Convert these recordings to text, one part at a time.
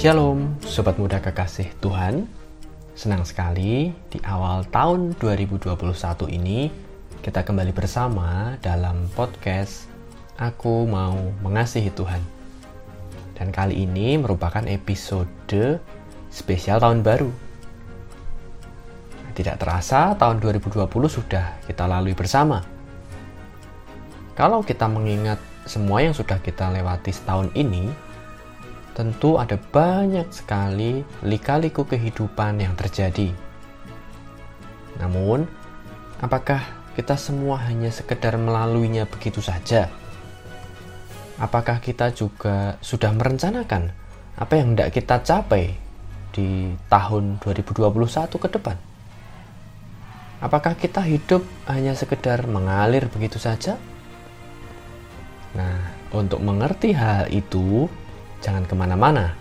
Shalom, sobat muda kekasih Tuhan. Senang sekali di awal tahun 2021 ini kita kembali bersama dalam podcast Aku Mau Mengasihi Tuhan. Dan kali ini merupakan episode spesial tahun baru. Tidak terasa tahun 2020 sudah kita lalui bersama. Kalau kita mengingat semua yang sudah kita lewati setahun ini, tentu ada banyak sekali lika-liku kehidupan yang terjadi. Namun, apakah kita semua hanya sekedar melaluinya begitu saja? Apakah kita juga sudah merencanakan apa yang hendak kita capai di tahun 2021 ke depan? Apakah kita hidup hanya sekedar mengalir begitu saja? Nah, untuk mengerti hal itu, Jangan ke mana-mana.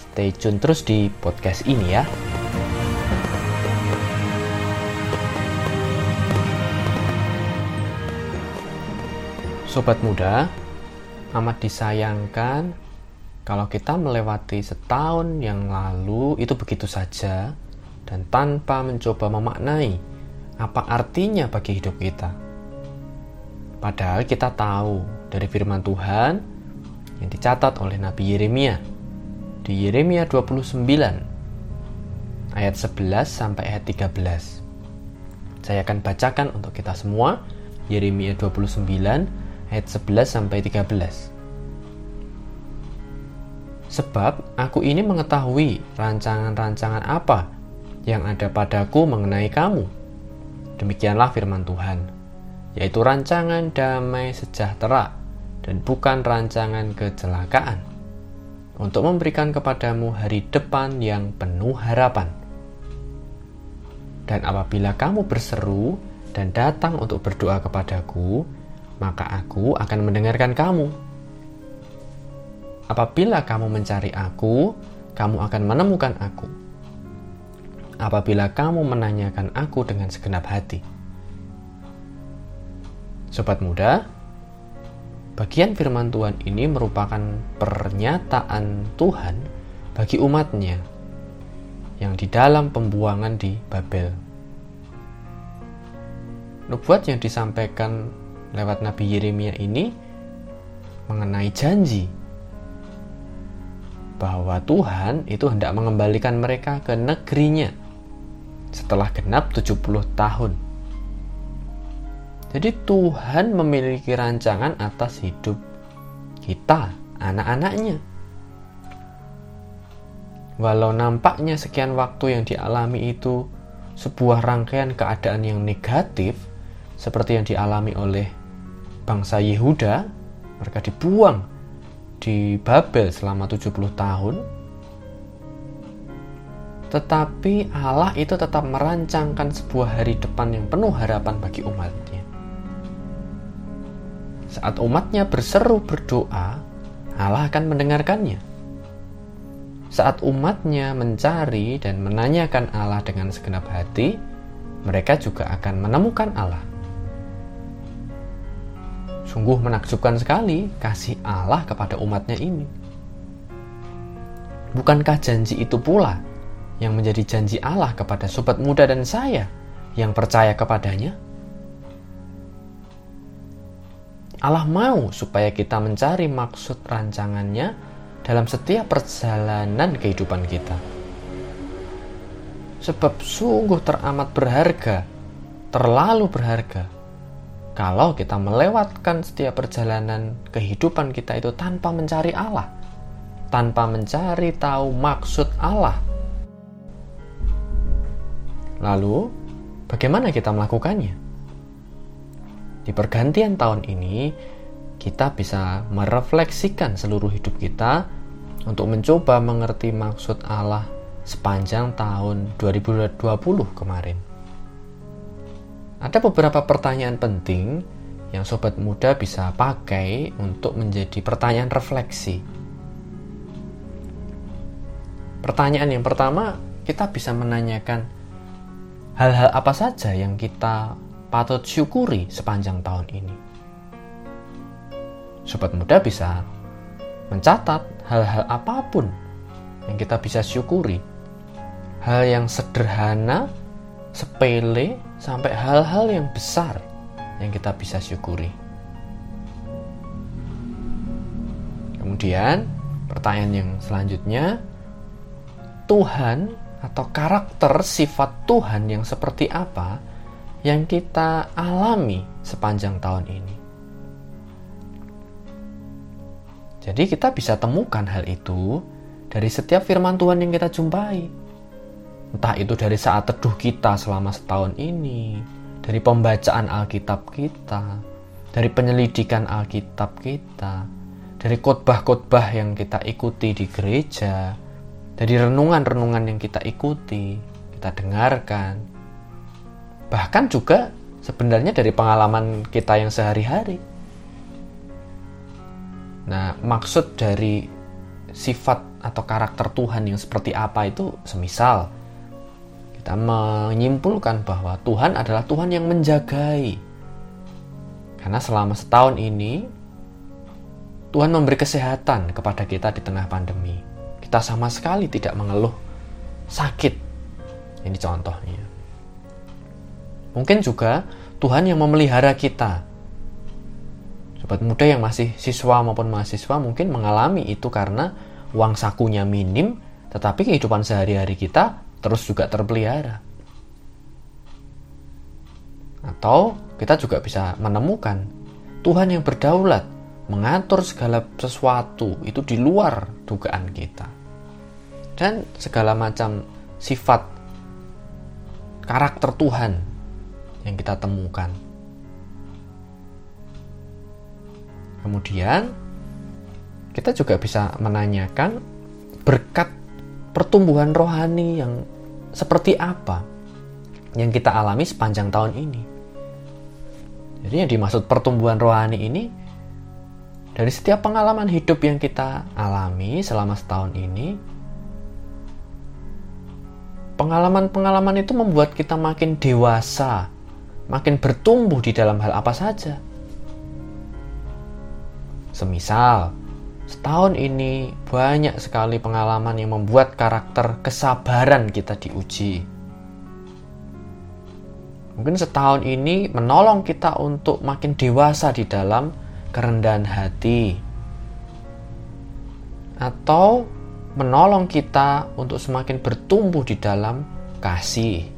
Stay tune terus di podcast ini ya. Sobat muda, amat disayangkan kalau kita melewati setahun yang lalu itu begitu saja dan tanpa mencoba memaknai apa artinya bagi hidup kita. Padahal kita tahu dari firman Tuhan yang dicatat oleh Nabi Yeremia di Yeremia 29 ayat 11 sampai ayat 13. Saya akan bacakan untuk kita semua Yeremia 29 ayat 11 sampai 13. Sebab aku ini mengetahui rancangan-rancangan apa yang ada padaku mengenai kamu. Demikianlah firman Tuhan, yaitu rancangan damai sejahtera dan bukan rancangan kecelakaan, untuk memberikan kepadamu hari depan yang penuh harapan. Dan apabila kamu berseru dan datang untuk berdoa kepadaku, maka aku akan mendengarkan kamu. Apabila kamu mencari aku, kamu akan menemukan aku. Apabila kamu menanyakan aku dengan segenap hati. Sobat muda, Bagian firman Tuhan ini merupakan pernyataan Tuhan bagi umatnya yang di dalam pembuangan di Babel. Nubuat yang disampaikan lewat Nabi Yeremia ini mengenai janji bahwa Tuhan itu hendak mengembalikan mereka ke negerinya setelah genap 70 tahun jadi Tuhan memiliki rancangan atas hidup kita, anak-anaknya. Walau nampaknya sekian waktu yang dialami itu sebuah rangkaian keadaan yang negatif, seperti yang dialami oleh bangsa Yehuda, mereka dibuang di Babel selama 70 tahun, tetapi Allah itu tetap merancangkan sebuah hari depan yang penuh harapan bagi umatnya. Saat umatnya berseru berdoa, Allah akan mendengarkannya. Saat umatnya mencari dan menanyakan Allah dengan segenap hati, mereka juga akan menemukan Allah. Sungguh menakjubkan sekali kasih Allah kepada umatnya ini. Bukankah janji itu pula yang menjadi janji Allah kepada sobat muda dan saya yang percaya kepadanya? Allah mau supaya kita mencari maksud rancangannya dalam setiap perjalanan kehidupan kita. Sebab sungguh teramat berharga, terlalu berharga, kalau kita melewatkan setiap perjalanan kehidupan kita itu tanpa mencari Allah, tanpa mencari tahu maksud Allah. Lalu, bagaimana kita melakukannya? Di pergantian tahun ini, kita bisa merefleksikan seluruh hidup kita untuk mencoba mengerti maksud Allah sepanjang tahun 2020 kemarin. Ada beberapa pertanyaan penting yang sobat muda bisa pakai untuk menjadi pertanyaan refleksi. Pertanyaan yang pertama, kita bisa menanyakan hal-hal apa saja yang kita patut syukuri sepanjang tahun ini. Sobat muda bisa mencatat hal-hal apa pun yang kita bisa syukuri. Hal yang sederhana, sepele, sampai hal-hal yang besar yang kita bisa syukuri. Kemudian, pertanyaan yang selanjutnya, Tuhan atau karakter sifat Tuhan yang seperti apa yang kita alami sepanjang tahun ini? Jadi, kita bisa temukan hal itu dari setiap firman Tuhan yang kita jumpai. Entah itu dari saat teduh kita selama setahun ini, dari pembacaan Alkitab kita, dari penyelidikan Alkitab kita, dari khotbah-khotbah yang kita ikuti di gereja, dari renungan-renungan yang kita ikuti, kita dengarkan. Bahkan juga sebenarnya dari pengalaman kita yang sehari-hari. Nah, maksud dari sifat atau karakter Tuhan yang seperti apa itu semisal kita menyimpulkan bahwa Tuhan adalah Tuhan yang menjagai. Karena selama setahun ini Tuhan memberi kesehatan kepada kita di tengah pandemi. Kita sama sekali tidak mengeluh sakit. Ini contohnya. Mungkin juga Tuhan yang memelihara kita. Sobat muda yang masih siswa maupun mahasiswa mungkin mengalami itu karena uang sakunya minim, tetapi kehidupan sehari-hari kita terus juga terpelihara. Atau kita juga bisa menemukan Tuhan yang berdaulat mengatur segala sesuatu itu di luar dugaan kita. Dan segala macam sifat karakter Tuhan yang kita temukan. Kemudian kita juga bisa menanyakan berkat pertumbuhan rohani yang seperti apa yang kita alami sepanjang tahun ini. Jadi yang dimaksud pertumbuhan rohani ini dari setiap pengalaman hidup yang kita alami selama setahun ini, pengalaman-pengalaman itu membuat kita makin dewasa, makin bertumbuh di dalam hal apa saja. Semisal, Setahun ini banyak sekali pengalaman yang membuat karakter kesabaran kita diuji. Mungkin setahun ini menolong kita untuk makin dewasa di dalam kerendahan hati. Atau menolong kita untuk semakin bertumbuh di dalam kasih.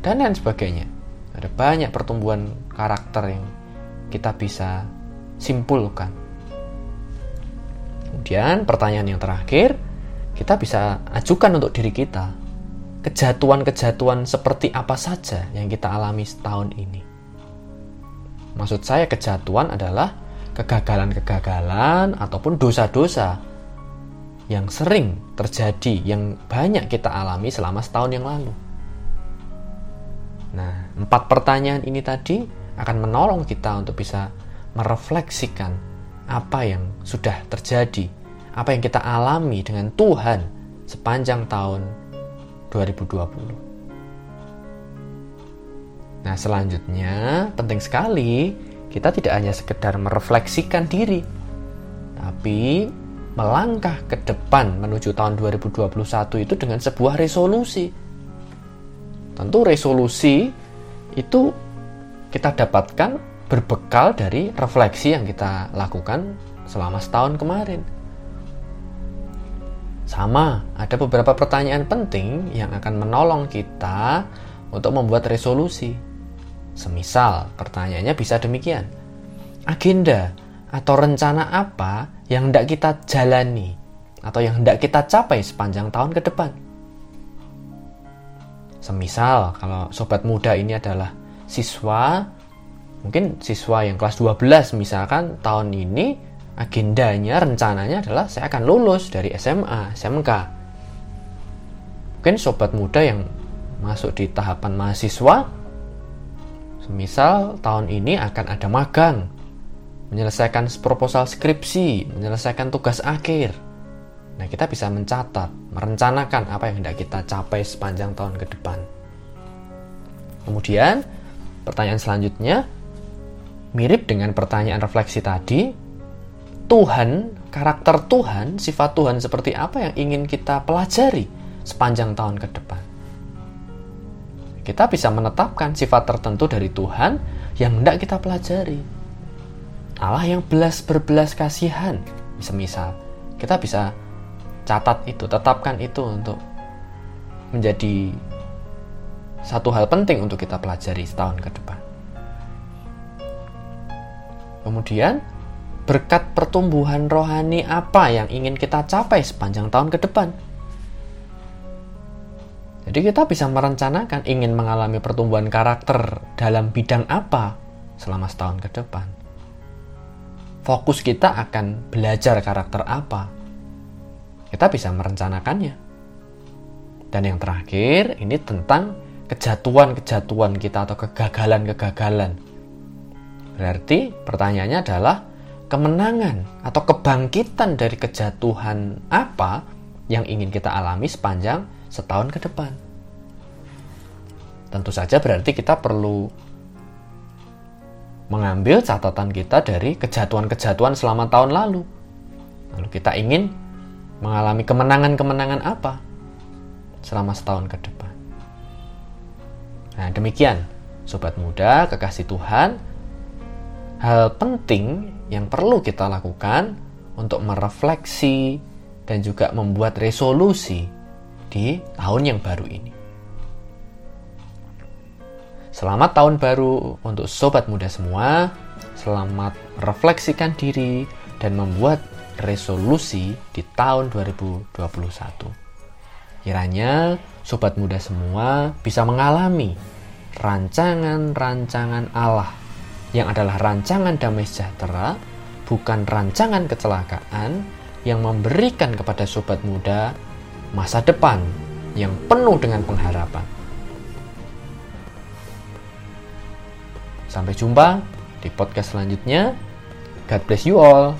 Dan lain sebagainya. Ada banyak pertumbuhan karakter yang kita bisa simpulkan. Kemudian pertanyaan yang terakhir, kita bisa ajukan untuk diri kita. Kejatuhan-kejatuhan seperti apa saja yang kita alami setahun ini. Maksud saya kejatuhan adalah kegagalan-kegagalan ataupun dosa-dosa yang sering terjadi, yang banyak kita alami selama setahun yang lalu. Nah, empat pertanyaan ini tadi akan menolong kita untuk bisa merefleksikan apa yang sudah terjadi, apa yang kita alami dengan Tuhan sepanjang tahun 2020. Nah, selanjutnya penting sekali kita tidak hanya sekedar merefleksikan diri, tapi melangkah ke depan menuju tahun 2021 itu dengan sebuah resolusi. Tentu resolusi itu kita dapatkan berbekal dari refleksi yang kita lakukan selama setahun kemarin. Sama, ada beberapa pertanyaan penting yang akan menolong kita untuk membuat resolusi. Semisal, pertanyaannya bisa demikian. Agenda atau rencana apa yang hendak kita jalani atau yang hendak kita capai sepanjang tahun ke depan? Semisal, kalau sobat muda ini adalah siswa mungkin siswa yang kelas 12 misalkan tahun ini agendanya rencananya adalah saya akan lulus dari SMA, SMK. Mungkin sobat muda yang masuk di tahapan mahasiswa semisal tahun ini akan ada magang, menyelesaikan proposal skripsi, menyelesaikan tugas akhir. Nah, kita bisa mencatat, merencanakan apa yang hendak kita capai sepanjang tahun ke depan. Kemudian, pertanyaan selanjutnya, Mirip dengan pertanyaan refleksi tadi, Tuhan, karakter Tuhan, sifat Tuhan seperti apa yang ingin kita pelajari sepanjang tahun ke depan. Kita bisa menetapkan sifat tertentu dari Tuhan yang hendak kita pelajari. Allah yang belas berbelas kasihan, semisal kita bisa catat itu, tetapkan itu untuk menjadi satu hal penting untuk kita pelajari setahun ke depan. Kemudian, berkat pertumbuhan rohani apa yang ingin kita capai sepanjang tahun ke depan? Jadi kita bisa merencanakan ingin mengalami pertumbuhan karakter dalam bidang apa selama setahun ke depan. Fokus kita akan belajar karakter apa. Kita bisa merencanakannya. Dan yang terakhir, ini tentang kejatuhan-kejatuhan kita atau kegagalan-kegagalan. Berarti pertanyaannya adalah kemenangan atau kebangkitan dari kejatuhan apa yang ingin kita alami sepanjang setahun ke depan. Tentu saja berarti kita perlu mengambil catatan kita dari kejatuhan-kejatuhan selama tahun lalu. Lalu kita ingin mengalami kemenangan-kemenangan apa selama setahun ke depan. Nah, demikian sobat muda, kekasih Tuhan, hal penting yang perlu kita lakukan untuk merefleksi dan juga membuat resolusi di tahun yang baru ini. Selamat tahun baru untuk sobat muda semua. Selamat refleksikan diri dan membuat resolusi di tahun 2021. Kiranya sobat muda semua bisa mengalami rancangan-rancangan Allah yang adalah rancangan damai sejahtera, bukan rancangan kecelakaan yang memberikan kepada sobat muda masa depan yang penuh dengan pengharapan. Sampai jumpa di podcast selanjutnya. God bless you all.